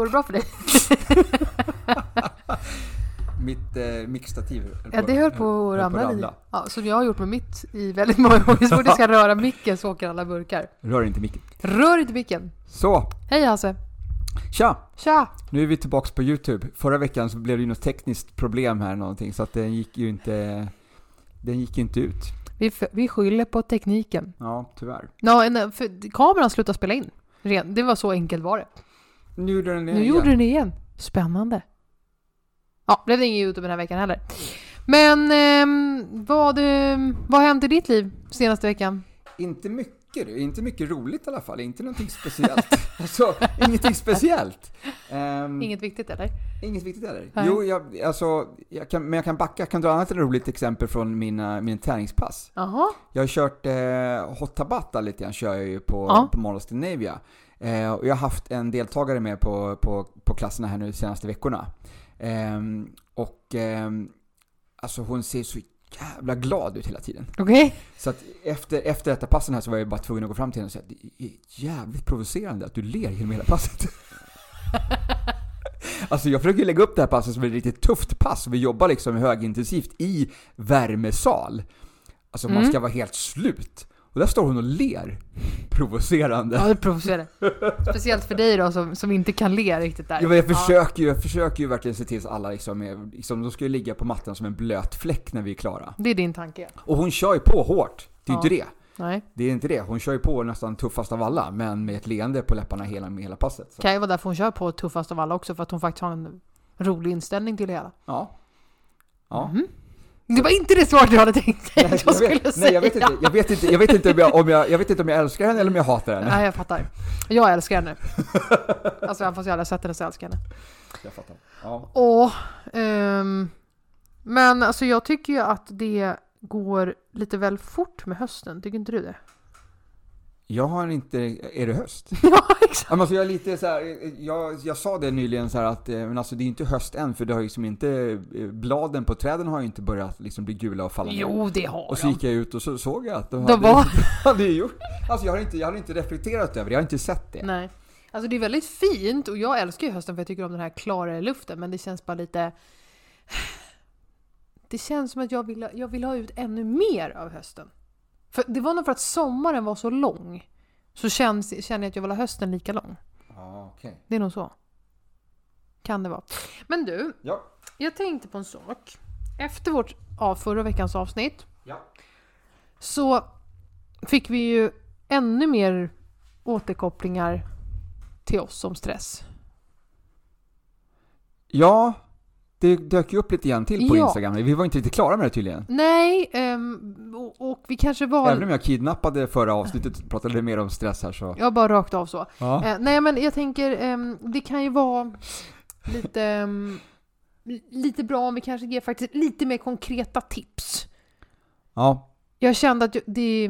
Går det bra för dig? Mitt eh, mixtativ Ja, det höll på att ramla i. Ja, som jag har gjort med mitt i väldigt många gånger. Så fort jag ska röra micken så åker alla burkar. Rör inte micken. Rör inte micken! Så, Hej Hasse! tja! Tja! Nu är vi tillbaks på Youtube. Förra veckan så blev det ju något tekniskt problem här någonting så att den gick ju inte, den gick inte ut. Vi, vi skyller på tekniken. Ja, tyvärr. Ja, en- kameran slutade spela in. Ren. Det var så enkelt var det. Nu gjorde den det Nu igen. gjorde den det igen. Spännande. Ja, blev det ingen Youtube den här veckan heller. Men ehm, vad, ehm, vad har hänt i ditt liv senaste veckan? Inte mycket inte mycket roligt i alla fall, inte någonting speciellt. alltså, ingenting speciellt. Ehm, Inget viktigt eller? Inget viktigt heller. Nej. Jo, jag, alltså, jag kan, men jag kan backa, jag kan dra annat roligt exempel från mina, min träningspass. Jaha. Jag har kört eh, hot tabata lite grann, kör jag ju på, på Mall of Scandinavia. Eh, och jag har haft en deltagare med på, på, på klasserna här nu de senaste veckorna. Ehm, och ehm, alltså hon ser så jävla glad ut hela tiden. Okej. Så att efter, efter detta passen här så var jag bara tvungen att gå fram till henne och säga att det är jävligt provocerande att du ler genom hela passet. alltså jag försöker lägga upp det här passet som ett riktigt tufft pass. Vi jobbar liksom högintensivt i värmesal. Alltså man Mm. ska vara helt slut. Och där står hon och ler. Provocerande. Ja, det provocerar. Speciellt för dig då som, som inte kan le riktigt där. Ja, men jag försöker ju, jag försöker ju verkligen se till så alla liksom, är, liksom, de ska ju ligga på mattan som en blöt fläck när vi är klara. Det är din tanke. Och hon kör ju på hårt. Det är ju Ja. inte det. Nej. Det är inte det. Hon kör ju på nästan tuffast av alla, men med ett leende på läpparna hela, med hela passet. Så. Kan ju vara därför hon kör på tuffast av alla också, för att hon faktiskt har en rolig inställning till det hela. Ja. Ja. Mhm. Det var inte det svar du hade tänkt dig att jag skulle vet, säga. nej, jag vet inte. Jag vet inte, jag vet inte om jag, om jag, jag vet inte om jag älskar henne eller om jag hatar henne. Nej, jag fattar. Jag älskar henne. Alltså, även fast jag aldrig har sett henne så älskar jag henne. Jag fattar. Ja. Och, ehm, men alltså jag tycker ju att det går lite väl fort med hösten, tycker inte du det? Jag har inte, är det höst? ja, exakt. Alltså jag är lite så här, jag, jag sa det nyligen så att, eh, men alltså det är inte höst än för det har liksom inte, eh, bladen på träden har ju inte börjat liksom bli gula och falla ner. Jo, det har Och så gick jag ut och så såg jag att de De hade, var... hade gjort, alltså jag har, inte, jag har inte reflekterat över det, jag har inte sett det. Nej. Alltså det är väldigt fint och jag älskar ju hösten för jag tycker om den här klarare luften men det känns bara lite... Det känns som att jag vill, jag vill ha ut ännu mer av hösten. För det var nog för att sommaren var så lång. Så känns, känner jag att jag vill ha hösten lika lång. Ja, okej. Det är nog så. Kan det vara. Men du, Ja. jag tänkte på en sak. Efter vårt, ja, förra veckans avsnitt Ja. så fick vi ju ännu mer återkopplingar till oss om stress. Ja, det dök ju upp lite grann till på Ja. Instagram. Vi var inte riktigt klara med det tydligen. Nej, ehm, och, och vi kanske var... Även om jag kidnappade förra avsnittet och pratade mer om stress här så. Jag bara rakt av så. Ja. Eh, nej men jag tänker, ehm, det kan ju vara lite, ehm, lite bra om vi kanske ger faktiskt lite mer konkreta tips. Ja. Jag kände att det,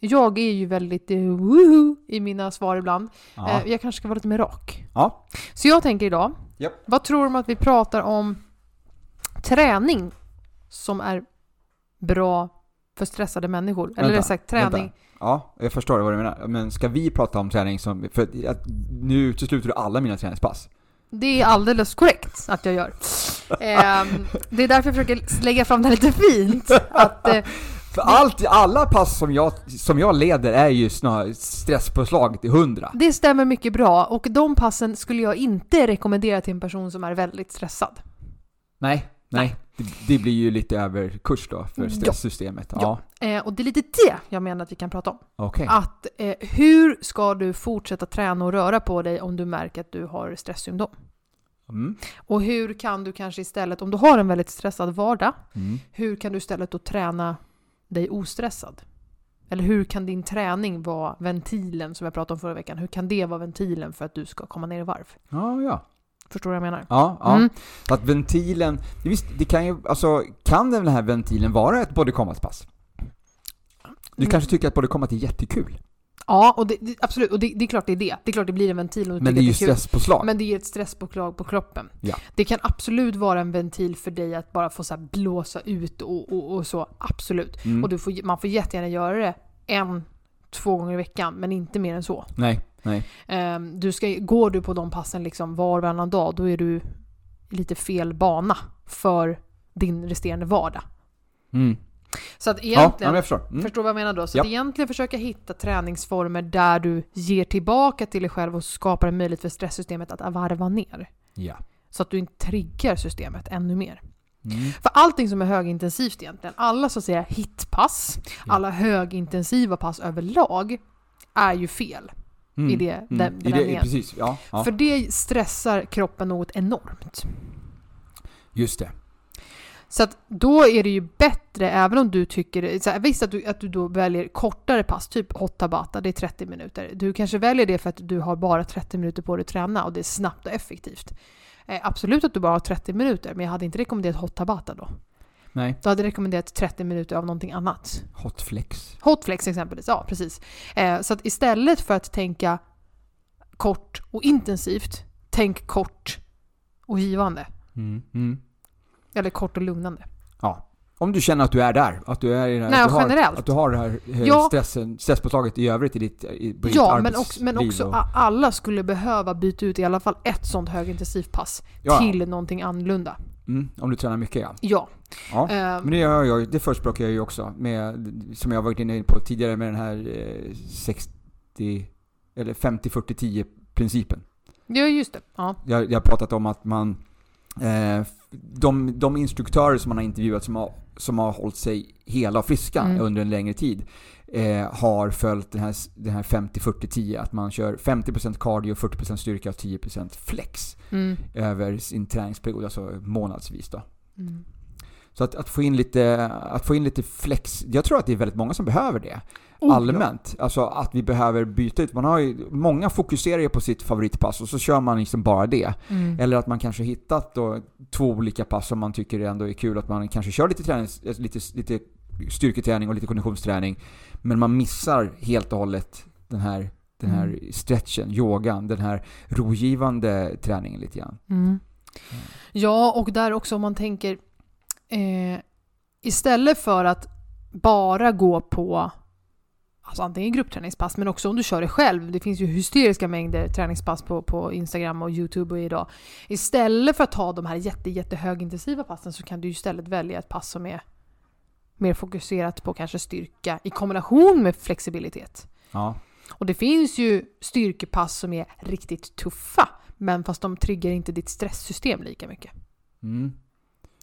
jag är ju väldigt eh, woohoo i mina svar ibland. Ja. Eh, jag kanske ska vara lite mer rak. ja. Så jag tänker idag, Japp. vad tror du om att vi pratar om träning som är bra för stressade människor? Eller Vänta, sagt träning. vänta. Ja, jag förstår vad du menar. Men ska vi prata om träning som... För att- nu utesluter du alla mina träningspass. Det är alldeles korrekt att jag gör. Ehm, det är därför jag försöker lägga fram det här lite fint. Att, eh, För allt, alla pass som jag, som jag leder är ju snarare stresspåslag till 100. det stämmer mycket bra och de passen skulle jag inte rekommendera till en person som är väldigt stressad. Nej, nej. Det, det blir ju lite överkurs då för stresssystemet. Ja, Ja. Eh, och det är lite det jag menar att vi kan prata om. okej. Att eh, hur ska du fortsätta träna och röra på dig om du märker att du har stresssymptom? Mm. Och hur kan du kanske istället, om du har en väldigt stressad vardag, Mm. hur kan du istället då träna dig ostressad? Eller hur kan din träning vara ventilen, som jag pratade om förra veckan, hur kan det vara ventilen för att du ska komma ner i varv? Ja, ja. Förstår du vad jag menar? Ja, ja. Mm. Att ventilen, visst, det kan ju, alltså, kan den här ventilen vara ett body combat-pass? Du Mm. kanske tycker att body combat är jättekul, Ja, och det, det, absolut. Och det, det är klart det är det. Det är klart det blir en ventil och men det är ju det är stresspåslag. Men det ger ett stresspåslag på kroppen. Ja. Det kan absolut vara en ventil för dig att bara få så blåsa ut och, och, och så. Absolut. Mm. Och du får, man får jättegärna göra det en, två gånger i veckan, men inte mer än så. Nej, nej. Ehm, du ska, går du på de passen liksom var och varannan dag, då är du lite fel bana för din resterande vardag. Mm. Så att Ja, ja, egentligen, jag förstår. Mm. Förstår vad jag menar då? Så Ja. att egentligen försöka hitta träningsformer där du ger tillbaka till dig själv och skapar en möjlighet för stresssystemet att varva ner. Ja. Så att du inte triggar systemet ännu mer. Mm. För allting som är högintensivt egentligen, alla så att säga hitpass, Ja. alla högintensiva pass överlag, är ju fel. Mm. I det, Mm. den, I den det, precis, ja, ja. För det stressar kroppen något enormt. Just det. Så att då är det ju bättre, även om du tycker... Så här, visst att du, att du då väljer kortare pass, typ hot tabata, det är 30 minuter. Du kanske väljer det för att du har bara 30 minuter på dig att träna och det är snabbt och effektivt. Eh, absolut att du bara har 30 minuter, men jag hade inte rekommenderat hot tabata då. Nej. Du hade rekommenderat 30 minuter av någonting annat. Hotflex. Hotflex exempelvis, ja precis. Eh, så att istället för att tänka kort och intensivt, tänk kort och givande. Mm. Mm. Eller kort och lugnande. Ja. Om du känner att du är där, att du är i det här, Nej, att, du har, att du har det här eh, Ja. stressen, stresspåslaget i övrigt i ditt, i, på ditt Ja, men också, men också och- alla skulle behöva byta ut i alla fall ett sånt högintensivt pass Ja. till någonting annorlunda. Mm, om du tränar mycket ja. Ja. ja. Eh, Men det gör jag, det förespråkar jag ju också med, som jag varit inne på tidigare med den här eh, 60, eller 50-40-10 principen. ja, just det. Ja. Jag, jag har pratat om att man, eh, de, de instruktörer som man har intervjuat som har, som har hållit sig hela och friska Mm. under en längre tid eh, har följt den här, den här 50-40-10, att man kör 50% cardio, 40% styrka och 10% flex Mm. över sin träningsperiod, alltså månadsvis då. Mm. Så att, att, få in lite, att få in lite flex, jag tror att det är väldigt många som behöver det. Allmänt. Alltså att vi behöver byta ut. Man har ju, många fokuserar ju på sitt favoritpass och så kör man liksom bara det. Mm. Eller att man kanske hittat då två olika pass som man tycker ändå är kul. Att man kanske kör lite, tränings, eh, lite, lite styrketräning och lite konditionsträning. Men man missar helt och hållet den här, den här Mm. stretchen, yogan, den här rogivande träningen lite grann. Mm. Ja, och där också om man tänker eh, istället för att bara gå på alltså antingen gruppträningspass men också om du kör det själv. Det finns ju hysteriska mängder träningspass på, på Instagram och Youtube och idag. Istället för att ta de här jätte, jätte högintensiva passen så kan du istället välja ett pass som är mer fokuserat på kanske styrka i kombination med flexibilitet. Ja. Och det finns ju styrkepass som är riktigt tuffa, men fast de triggar inte ditt stresssystem lika mycket. Mm.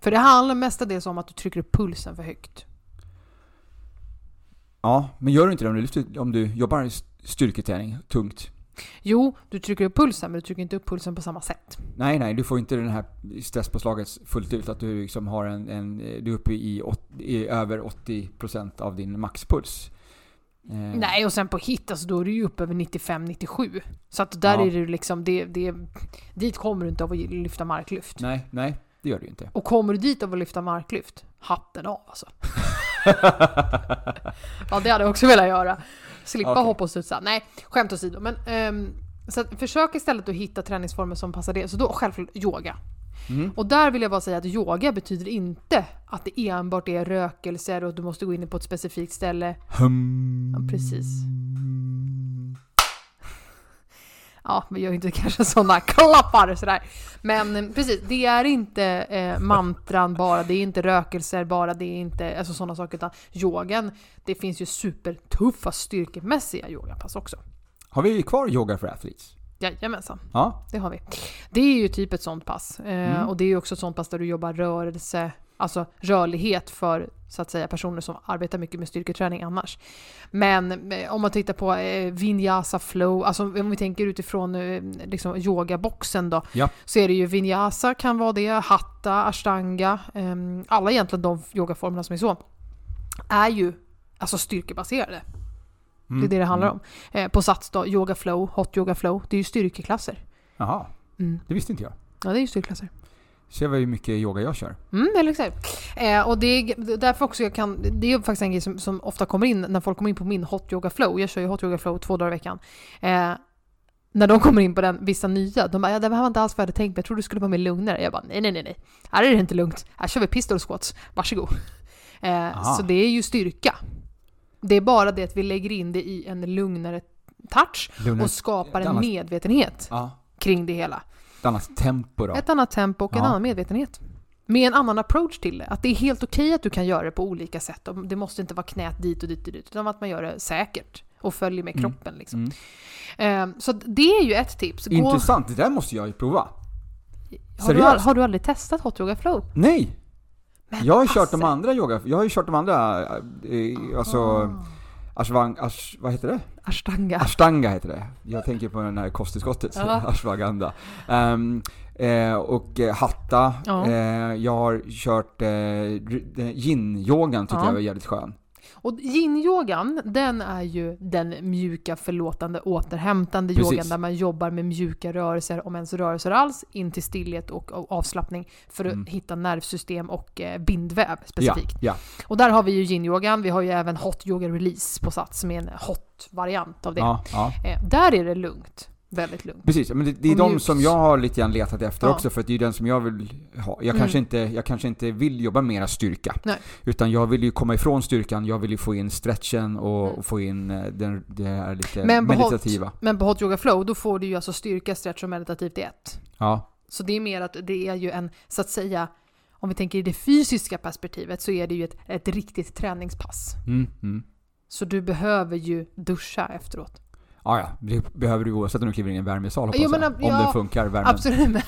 För det handlar mestadels om att du trycker upp pulsen för högt. Ja, men gör du inte det om du, lyfter, om du jobbar styrketräning tungt? Jo, du trycker upp pulsen, men du trycker inte upp pulsen på samma sätt. Nej, nej, du får inte den här stresspåslaget fullt ut. Att du liksom har en, en du är uppe i, åt, i över 80% av din maxpuls. Eh, Nej, och sen på hit, alltså, då är du ju upp över 95-97. Så att där Ja. är det liksom, det, det, dit kommer du inte av att lyfta marklyft. Nej, nej, det gör du inte. Och kommer du dit av att lyfta marklyft, hatten av alltså. Ja, det hade jag också velat göra. Slippa Okej. hoppa och studsa. Nej, skämt åsido. Men, ehm, så försök istället att hitta träningsformer som passar det. Så då självklart yoga. Mm. Och där vill jag bara säga att yoga betyder inte att det enbart är rökelser och att du måste gå in på ett specifikt ställe. Hum. Ja, precis. Ja, vi gör ju inte kanske sådana klappar sådär. Men eh, precis, det är inte eh, mantran bara, det är inte rökelser bara, det är inte alltså, sådana saker. Utan yogan, det finns ju supertuffa styrkemässiga yogapass också. Har vi kvar yoga för athletes? Jajamensan, Ja. det har vi. Det är ju typ ett sånt pass. Eh, Mm. Och det är ju också ett sånt pass där du jobbar rörelse, Alltså rörlighet för så att säga personer som arbetar mycket med styrketräning annars. Men eh, om man tittar på eh, vinyasa flow, alltså om vi tänker utifrån eh, liksom yogaboxen då, Ja. så är det ju vinyasa kan vara det, hatta, ashtanga, eh, alla egentligen de yogaformerna som är så, är ju alltså styrkebaserade. Mm. Det är det det handlar Mm. om. Eh, på Sats då, yoga flow, hot yoga flow, det är ju styrkeklasser. Jaha, Mm. det visste inte jag. Ja, det är ju styrkeklasser. Ser vad mycket yoga jag kör. Mm, eller exakt. Eh, och det är därför också jag kan, det är faktiskt en grej som, som ofta kommer in när folk kommer in på min hot yoga flow. Jag kör ju hot yoga flow två dagar i veckan. Eh, när de kommer in på den, vissa nya, de bara ja, det här var inte alls vad jag hade tänkt mig, jag trodde det skulle vara mer lugnare. Jag bara nej, nej, nej, nej. Här är det inte lugnt. Här kör vi pistol squats. Varsågod. Eh, så det är ju styrka. Det är bara det att vi lägger in det i en lugnare touch Lugnare- och skapar en medvetenhet Ja, kring det hela. Ett annat tempo då. Ett annat tempo och en Ja. annan medvetenhet. Med en annan approach till det. Att det är helt okej att du kan göra det på olika sätt. Det måste inte vara knät dit och dit och dit. Utan att man gör det säkert. Och följer med Mm. kroppen. Liksom. Mm. Ehm, så det är ju ett tips. Gå, Intressant, det där måste jag ju prova. har, du, har du aldrig testat Hot Yoga Flow? Nej! Men Jag har ju kört de Hasse. andra yoga, jag har ju kört de andra, eh, alltså, Ah. Ashwang, ash, vad heter det? Ashtanga. Ashtanga heter det. Jag tänker på den här kosttillskottet, Ja. ashwagandha. Ehm, eh, och eh, hatta. Ja. Eh, jag har kört eh, yin-yogan tycker Ja. jag var jävligt skön. Och yin-yogan, den är ju den mjuka, förlåtande, återhämtande Precis. yogan där man jobbar med mjuka rörelser, om ens rörelser alls, in till stillhet och, avslappning för att Mm. hitta nervsystem och eh, bindväv specifikt. Ja, ja. Och där har vi ju yin-yogan, vi har ju även hot yoga release på Sats som är en hot-variant av det. ja, ja. Eh, där är det lugnt. Väldigt lugnt. Precis, men det, det är Och de mjuks. som jag har lite grann letat efter Ja. också för att det är den som jag vill ha. Jag, Mm. kanske inte, jag kanske inte vill jobba mera styrka. Nej. Utan jag vill ju komma ifrån styrkan, jag vill ju få in stretchen och, Mm. och få in eh, den, det här lite Men meditativa. hot, men på hot yoga flow, då får du ju alltså styrka, stretch och meditativt i ett. Ja, Så det är mer att det är ju en, så att säga, om vi tänker i det fysiska perspektivet så är det ju ett, ett riktigt träningspass. mm, mm. Så du behöver ju duscha efteråt. Ja, ja, det behöver du oavsett om du kliver in i en värmesal hoppas Jo, men jag. Om ja, den funkar, värmen. Absolut. Men,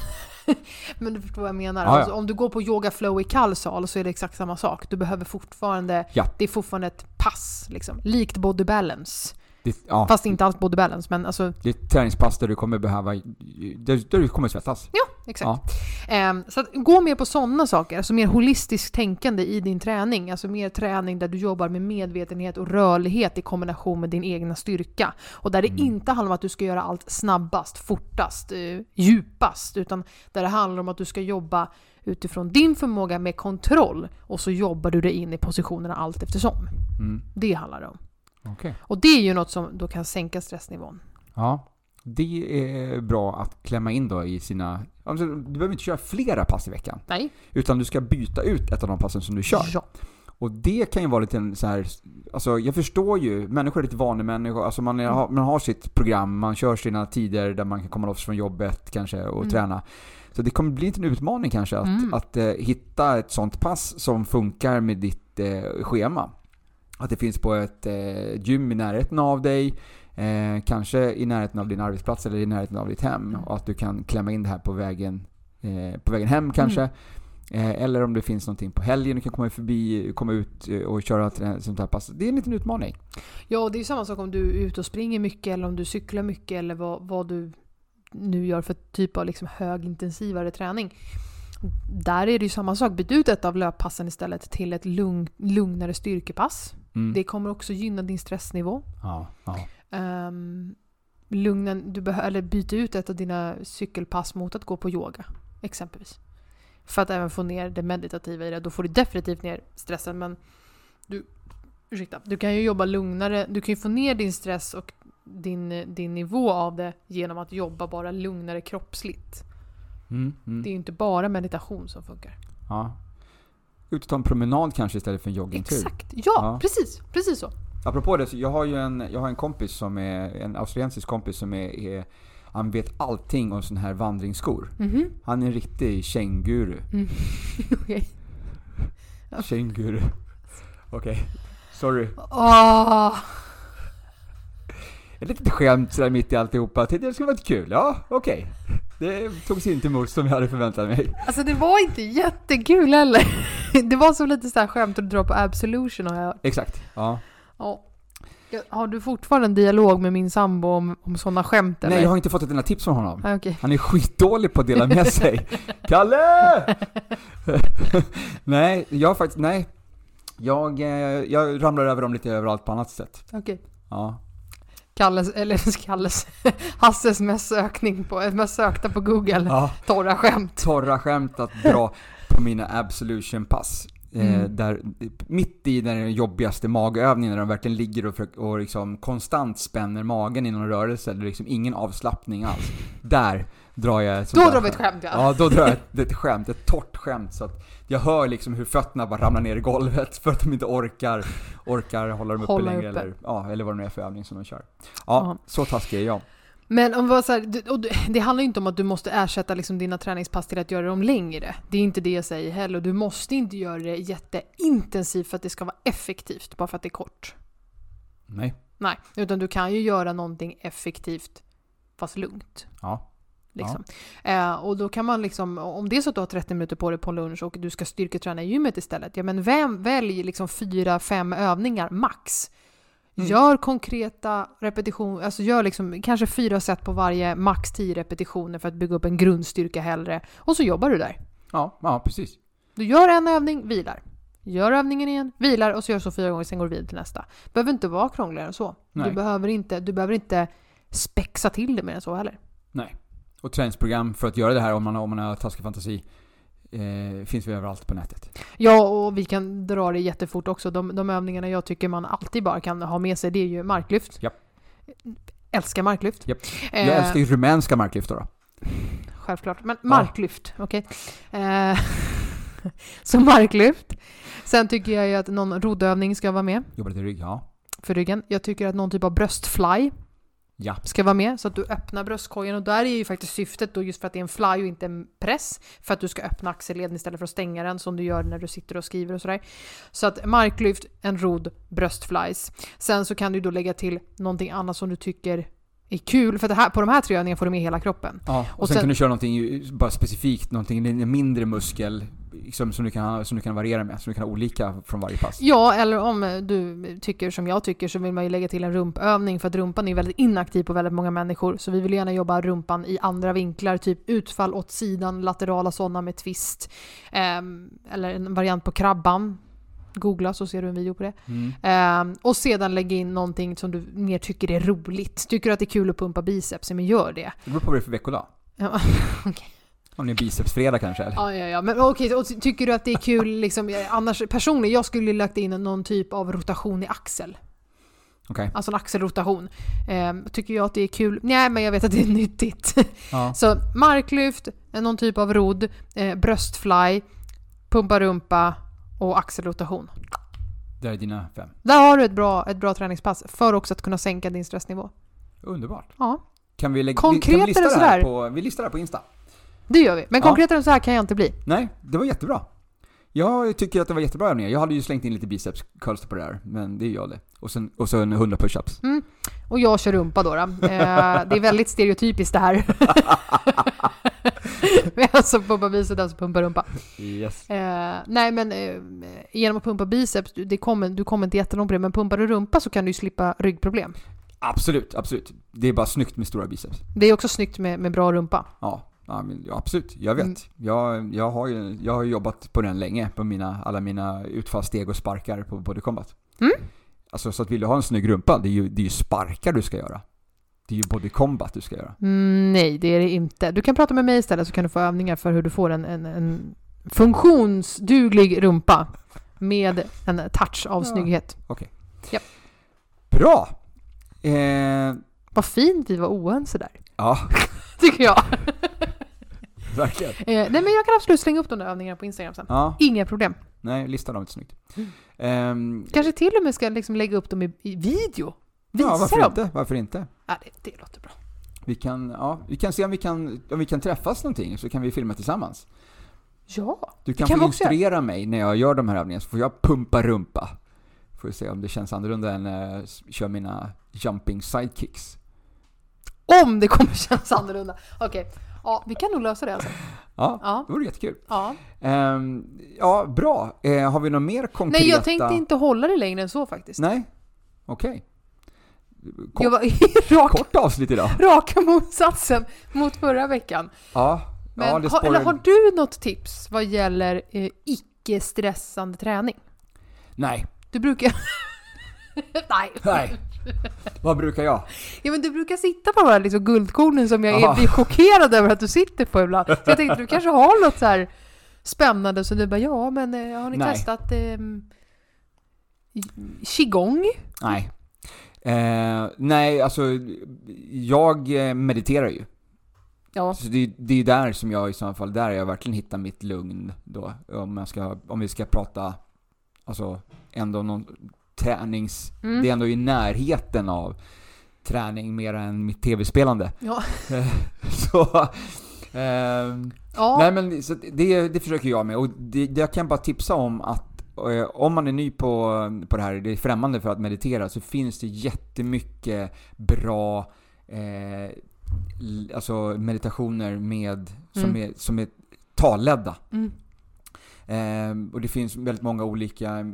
men du förstår vad jag menar. Ja, ja. Alltså, om du går på yoga flow i kall sal så är det exakt samma sak. Du behöver fortfarande, Ja. det är fortfarande ett pass liksom. Likt body balance. Det, ja, Fast inte alls body balance men alltså, det är ett träningspass där du kommer behöva, där, där du kommer svettas. Exakt. Ja. Ehm, så att gå mer på sådana saker, alltså mer holistiskt tänkande i din träning. Alltså mer träning där du jobbar med medvetenhet och rörlighet i kombination med din egna styrka. Och där det Mm. inte handlar om att du ska göra allt snabbast, fortast, eh, djupast. Utan där det handlar om att du ska jobba utifrån din förmåga med kontroll och så jobbar du dig in i positionerna allt eftersom. Mm. Det handlar det om. Okej. Och det är ju något som då kan sänka stressnivån. Ja. Det är bra att klämma in då i sina... Alltså, du behöver inte köra flera pass i veckan. Nej? Utan du ska byta ut ett av de passen som du kör. Ja. Och det kan ju vara lite en så här, alltså jag förstår ju, människor är lite vanemänniskor, alltså man, är, Mm. har, man har sitt program, man kör sina tider där man kan komma loss från jobbet kanske och Mm. träna. Så det kommer bli en utmaning kanske att, Mm. att eh, hitta ett sånt pass som funkar med ditt eh, schema. Att det finns på ett eh, gym i närheten av dig, eh, kanske i närheten av din arbetsplats eller i närheten av ditt hem. Mm. Och att du kan klämma in det här på vägen, eh, på vägen hem kanske. Mm. Eh, eller om det finns någonting på helgen du kan komma förbi, komma ut eh, och köra ett sånt här pass. Det är en liten utmaning. Ja, och det är ju samma sak om du är ute och springer mycket eller om du cyklar mycket eller vad, vad du nu gör för typ av liksom högintensivare träning. Där är det ju samma sak. Byt ut ett av löppassen istället till ett lugn, lugnare styrkepass. Mm. Det kommer också gynna din stressnivå. Ja, ja. Um, lugna, du behö- eller byt ut ett av dina cykelpass mot att gå på yoga, exempelvis. För att även få ner det meditativa i det. Då får du definitivt ner stressen, men du, ursäkta, du kan ju jobba lugnare. Du kan ju få ner din stress och din, din nivå av det genom att jobba bara lugnare kroppsligt. Mm, mm. Det är ju inte bara meditation som funkar. ja. Ut och ta en promenad kanske istället för en joggingtur. Exakt, ja, Ja. precis, precis så. Apropå det, så jag har ju en, jag har en kompis som är, en australiensisk kompis som är, är han vet allting om sån här vandringsskor. Mhm. Han är en riktig känguru. Mm. Okej. Ja. Känguru. Okej. Sorry. Åh, Ett litet skämt sådär mitt i alltihopa. Jag tänkte det skulle vara lite kul. Ja, okej. Det togs inte emot som jag hade förväntat mig. Alltså det var inte jättekul heller. det var så lite så här skämt att dra på Absolution har jag hört. Exakt. Ja. Ja. Har du fortfarande en dialog med min sambo om, om sådana skämt eller? Nej, jag har inte fått ett enda tips från honom. Ah, okej. Han är skitdålig på att dela med sig. Kalle! nej, jag faktiskt, nej. Jag, eh, jag ramlar över dem lite överallt på annat sätt. Okej. Ja. Kalles, eller Kalles, Hasses mest sökning på, mest sökta på google, ja. torra skämt. Torra skämt att dra på mina absolution-pass. Eh, Mm. där, mitt i den jobbigaste magövningen när de verkligen ligger och, försöker- och liksom konstant spänner magen i någon rörelse, det är liksom ingen avslappning alls. Där drar jag ett Då drar vi ett skämt ja. Ja, då drar jag ett, skämt, ett torrt skämt så att jag hör liksom hur fötterna bara ramlar ner i golvet för att de inte orkar, orkar hålla dem uppe Hålla längre uppe. eller, ja, eller vad det nu är för övning som de kör. Ja, Ja. så taskig är jag. Men om så här, det, och det- handlar ju inte om att du måste ersätta liksom dina träningspass till att göra dem längre. Det är inte det jag säger heller. Du måste inte göra det jätteintensivt för att det ska vara effektivt, bara för att det är kort. Nej. Nej, utan du kan ju göra någonting effektivt fast lugnt. Ja. Liksom. Eh, och då kan man liksom, om det är så att du har 30 minuter på dig på lunch och du ska styrketräna i gymmet istället, ja men vem, välj liksom fyra, fem övningar max. Mm. Gör konkreta repetitioner, alltså gör liksom kanske fyra set på varje, max 10 repetitioner för att bygga upp en grundstyrka hellre. Och så jobbar du där. Ja, ja precis. Du gör en övning, vilar. Gör övningen igen, vilar och så gör du så fyra gånger, sen går du vidare till nästa. behöver inte vara krångligare än så. Du behöver, inte, du behöver inte spexa till det mer än så heller. Nej. Och träningsprogram för att göra det här om man, om man har taskig fantasi eh, finns vi överallt på nätet. Ja, och vi kan dra det jättefort också. De, de övningarna jag tycker man alltid bara kan ha med sig, det är ju marklyft. Japp. Älskar marklyft. Eh, Jag älskar ju rumänska marklyft då. då. Självklart. Men marklyft, okej. Eh, så marklyft. Sen tycker jag ju att någon roddövning ska vara med Jobbar lite rygg, ja. för ryggen. Jag tycker att någon typ av bröstfly Ja. ska vara med så att du öppnar bröstkorgen och där är ju faktiskt syftet då just för att det är en fly och inte en press för att du ska öppna axelleden istället för att stänga den som du gör när du sitter och skriver och sådär. Så att marklyft, en rodd, bröstflies. Sen så kan du då lägga till någonting annat som du tycker är kul för det här, på de här tre övningarna får du med hela kroppen. ja. Och, Och sen, sen- kan du köra någonting bara specifikt, någonting en mindre muskel som, som, du kan, som du kan variera med, som du kan ha olika från varje pass. Ja, eller om du tycker som jag tycker så vill man ju lägga till en rumpövning för att rumpan är väldigt inaktiv på väldigt många människor. Så vi vill gärna jobba rumpan i andra vinklar, typ utfall åt sidan, laterala sådana med twist. Ehm, eller en variant på krabban. Googla så ser du en video på det. Mm. Ehm, och sedan lägga in någonting som du mer tycker är roligt. Tycker du att det är kul att pumpa biceps, men gör det. Det beror på vad det är för veckodag. Ja, Om det är bicepsfredag kanske? Eller? Ja, ja, ja. Men okej, och tycker du att det är kul liksom, eh, annars personligen, jag skulle lagt in någon typ av rotation i axel. Okej. Alltså en axelrotation. Ehm, tycker jag att det är kul? Nej, men jag vet att det är nyttigt. Ja. Så marklyft, eh, någon typ av rodd, eh, bröstfly, pumpa rumpa och axelrotation. Det är dina fem. Där har du ett bra, ett bra träningspass för också att kunna sänka din stressnivå. Underbart. Ja, Kan vi, lägga, Konkretare kan vi lista det här på, vi listar det här på Insta? Det gör vi. Men konkretare än så här kan jag inte bli. Nej, det var jättebra. Jag tycker att det var jättebra övningar. Jag hade ju slängt in lite biceps curls på det där, men det är jag det. Och sen, och sen 100 pushups. Och jag kör rumpa då. då. Eh, det är väldigt stereotypiskt det här. Vi har alltså pumpa biceps, alltså pumpa rumpa. Yes. Eh, nej men eh, genom att pumpa biceps, du- det kommer, du kommer inte jättelångt på det, men pumpar du rumpa så kan du ju slippa ryggproblem. Absolut, absolut. Det är bara snyggt med stora biceps. Det är också snyggt med, med bra rumpa. Ja, ja, absolut. Jag vet. Mm. Jag, jag, har ju, jag har jobbat på den länge, på mina, alla mina utfallssteg och sparkar på Body Combat. Mm. Alltså så att vill du ha en snygg rumpa, det är ju, det är ju sparkar du ska göra. Det är ju Body Combat du ska göra. Mm, nej, det är det inte. Du kan prata med mig istället så kan du få övningar för hur du får en, en, en funktionsduglig rumpa med en touch av Ja. snygghet. Bra! Eh, Vad fint vi var oense där, ja, tycker jag. verkligen. Eh, nej men jag kan absolut slänga upp de där övningarna på Instagram sen. Ja, Inga problem. nej, lista dem inte snyggt. Mm. Ehm, Kanske till och med ska liksom lägga upp dem i, i video. Visa ja, varför dem. inte? Varför inte? Ja, det, det låter bra. Vi kan, ja, vi kan se om vi kan, om vi kan träffas någonting, så kan vi filma tillsammans. Ja, Du kan, kan få instruera mig när jag gör de här övningarna, så får jag pumpa rumpa. Får vi se om det känns annorlunda än när jag s- kör mina jumping sidekicks. om det kommer kännas annorlunda. Okej, Ja, vi kan nog lösa det alltså. Ja, Ja. det vore jättekul. Ja. Ehm, ja, bra. Eh, har vi något mer konkreta? Nej, jag tänkte inte hålla det längre än så faktiskt. Nej, okej. Kort, Jag var kort avsnitt idag. raka motsatsen mot förra veckan. Ja, Men ja har, eller har du något tips vad gäller eh, icke-stressande träning? Nej, Du brukar... Nej. nej. Vad brukar jag? Ja, men du brukar sitta på de här liksom guldkornen som jag är, blir chockerad över att du sitter på ibland. Så jag tänkte du kanske har något så här spännande så du bara ja men eh, har ni Nej. testat eh, qigong? Nej. Eh, nej, alltså jag eh, mediterar ju. Ja. Så det, det är där som jag i så fall, där jag verkligen hittar mitt lugn då. Om, jag ska, om vi ska prata, alltså ändå någon tränings... Mm. Det är ändå i närheten av träning mer än mitt tv-spelande. Ja. så... ehm, ja. Nej men så det, det försöker jag med och det, det, jag kan bara tipsa om att eh, om man är ny på, på det här, det är främmande för att meditera, så finns det jättemycket bra eh, alltså meditationer med, som, Mm. är, som är talledda. Mm. Ehm, och det finns väldigt många olika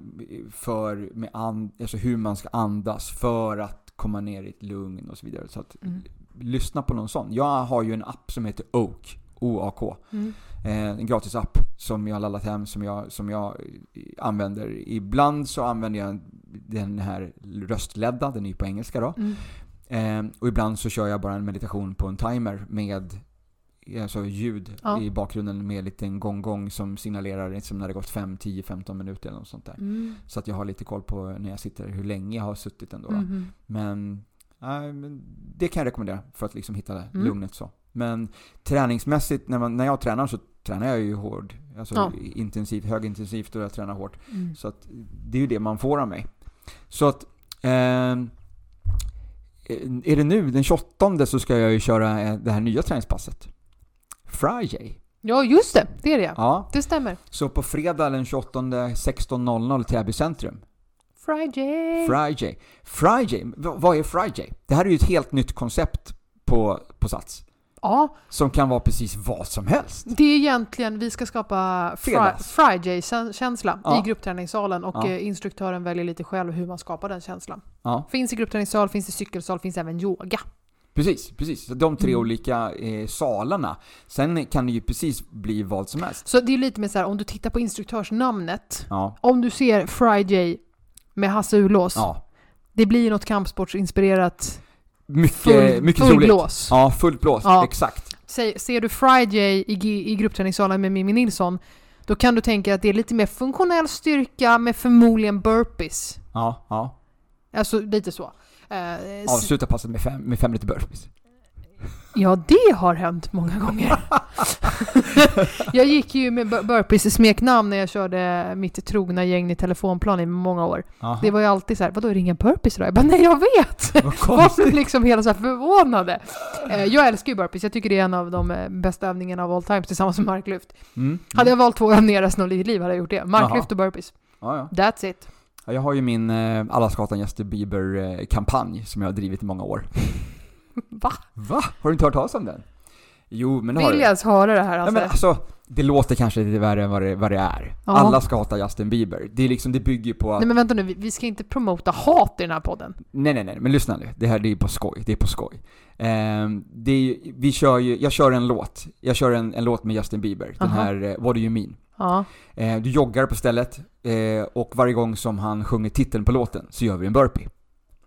för med and, alltså hur man ska andas för att komma ner i ett lugn och så vidare. Så att, Mm. lyssna på någon sån. Jag har ju en app som heter Oak, O-A-K. Mm. Eh, en gratis app som jag har laddat hem, som jag, som jag eh, använder. Ibland så använder jag den här röstledda, den är ju på engelska då. Mm. Eh, och ibland så kör jag bara en meditation på en timer med alltså ljud Ja. i bakgrunden med en liten gong-gong som signalerar liksom när det gått 5, 10, 15 minuter eller något sånt där. Mm. Så att jag har lite koll på när jag sitter, hur länge jag har suttit ändå. Då. Mhm. Men, men det kan jag rekommendera för att liksom hitta Mm. lugnet så. Men träningsmässigt, när, man, när jag tränar så tränar jag ju hård. Alltså Ja. intensivt, högintensivt och jag tränar hårt. Mm. Så att det är ju det man får av mig. Så att ehm, är det nu, den 28 så ska jag ju köra eh, det här nya träningspasset. Friday. Ja, just det. Det är det. Ja, Det stämmer. så på fredag den 28 16.00 Täby centrum. Friday. Friday. Friday, v- vad är Friday? Det här är ju ett helt nytt koncept på, på Sats. ja, Som kan vara precis vad som helst. det är egentligen, vi ska skapa fri. Friday-känsla Ja. i gruppträningssalen och Ja. eh, instruktören väljer lite själv hur man skapar den känslan. Ja, Finns i gruppträningssal, finns i cykelsal, finns även yoga. Precis. precis. Så de tre Mm. olika eh, salarna. Sen kan det ju precis bli vad som helst. Så det är lite mer så här, om du tittar på instruktörsnamnet, Ja. om du ser Friday med Hasse Ulås, ja. det blir ju något kampsportsinspirerat Mycket, full, mycket full blås. Ja, fullt blås. Ja. Exakt. Säg- Ser du Friday i, i gruppträningssalen med Mimmi Nilsson, då kan du tänka att det är lite mer funktionell styrka med förmodligen burpees. Ja, ja. Alltså lite så. Eh, Avsluta passet med fem, med fem liter burpees. ja, det har hänt många gånger. jag gick ju med bur- burpees i smeknamn när jag körde mitt trogna gäng i telefonplan i många år. Aha. Det var ju alltid så här, vadå är det inga burpees idag? Jag bara, nej jag vet! Vad blev liksom hela så här förvånade. Eh, jag älskar ju burpees, jag tycker det är en av de eh, bästa övningarna av all time tillsammans med marklyft. Mm. Hade jag valt två övningar resten av mitt liv hade jag gjort det. Marklyft Jaha. och burpees. Ja, ja. That's it. Ja, Jag har ju min eh, Alla ska hata Justin Bieber-kampanj som jag har drivit i många år. Va? Va? Har du inte hört talas om den? Jo, men det har Vill jag ens höra det här Ja, alltså? men alltså, det låter kanske lite värre än vad det, vad det är. Ja. Alla ska hata Justin Bieber. Det är liksom, det bygger på att... Nej men vänta nu, vi, ska inte promota hat i den här podden. Nej, nej, nej, men lyssna nu. Det här det är på skoj. Det är på skoj. Ehm, det är, vi kör ju, jag kör en låt. Jag kör en, en låt med Justin Bieber. Den Aha. här eh, What Do You Mean. Ja. Eh, du joggar på stället eh, och varje gång som han sjunger titeln på låten så gör vi en burpee.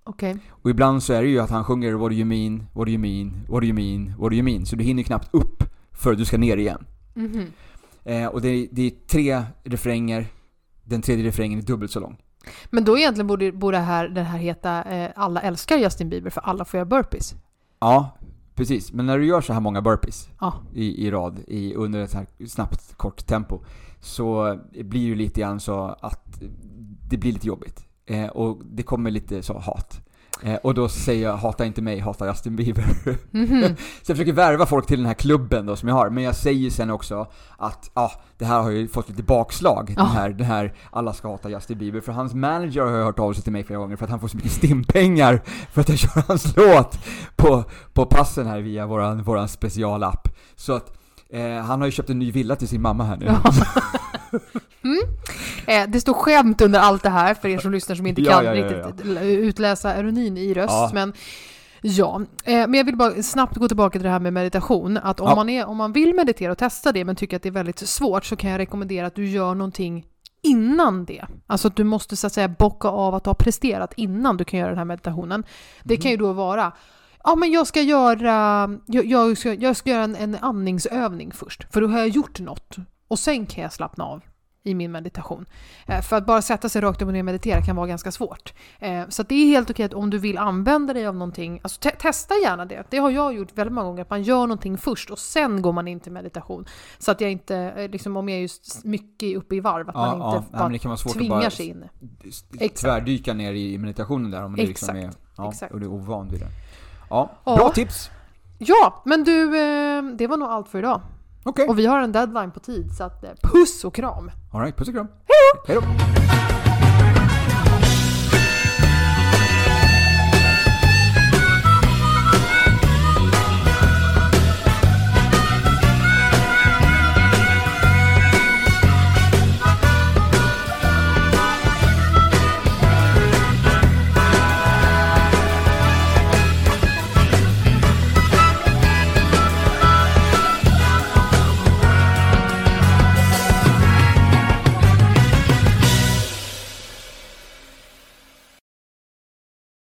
Okej. Och ibland så är det ju att han sjunger What do you mean, what do you mean, what do you mean, what do you mean. Så du hinner knappt upp för du ska ner igen. Mhm. Eh, och det är, det är tre refränger. Den tredje refrängen är dubbelt så lång. Men då egentligen borde, borde här, den här heta eh, Alla älskar Justin Bieber för alla får göra burpees. Ja, precis. Men när du gör så här många burpees Ja. i, i rad i, under ett så här snabbt, kort tempo så blir det ju lite grann så att det blir lite jobbigt. Eh, och det kommer lite så hat. Eh, och då säger jag hata inte mig, hata Justin Bieber. Mhm. så jag försöker värva folk till den här klubben då som jag har, men jag säger sen också att ja, det här har ju fått lite bakslag, Ja. den, här, den här alla ska hata Justin Bieber, för hans manager har ju hört av sig till mig flera gånger för att han får så mycket stimpengar för att jag kör hans låt på, på passen här via våran, våran specialapp. Så att eh, han har ju köpt en ny villa till sin mamma här nu. Mm. Eh, det står skämt under allt det här för er som lyssnar som inte kan ja, ja, ja. riktigt utläsa ironin i röst. Ja. Men ja, eh, men jag vill bara snabbt gå tillbaka till det här med meditation. Att om, man är, om man vill meditera och testa det men tycker att det är väldigt svårt så kan jag rekommendera att du gör någonting innan det. Alltså att du måste så att säga bocka av att har presterat innan du kan göra den här meditationen. Det kan ju då vara Ja men jag ska göra, jag, jag, ska, jag ska göra en, en andningsövning först, för då har jag gjort något. Och sen kan jag slappna av i min meditation. Eh, för att bara sätta sig rakt upp och ner och meditera kan vara ganska svårt. Eh, så att det är helt okej att om du vill använda dig av någonting, alltså te- testa gärna det. Det har jag gjort väldigt många gånger, att man gör någonting först och sen går man in till meditation. Så att jag inte, eh, liksom om jag är just mycket uppe i varv, att man Ja, inte ja, bara det kan vara svårt att tvingar bara sig in. Exakt. tvärdyka ner i meditationen där om du liksom är, ja, och du är ovan vid det. Ja, bra tips! Ja, men du, det var nog allt för idag. Okej, Och vi har en deadline på tid, så att eh, puss och kram! alright, puss och kram. Hej då!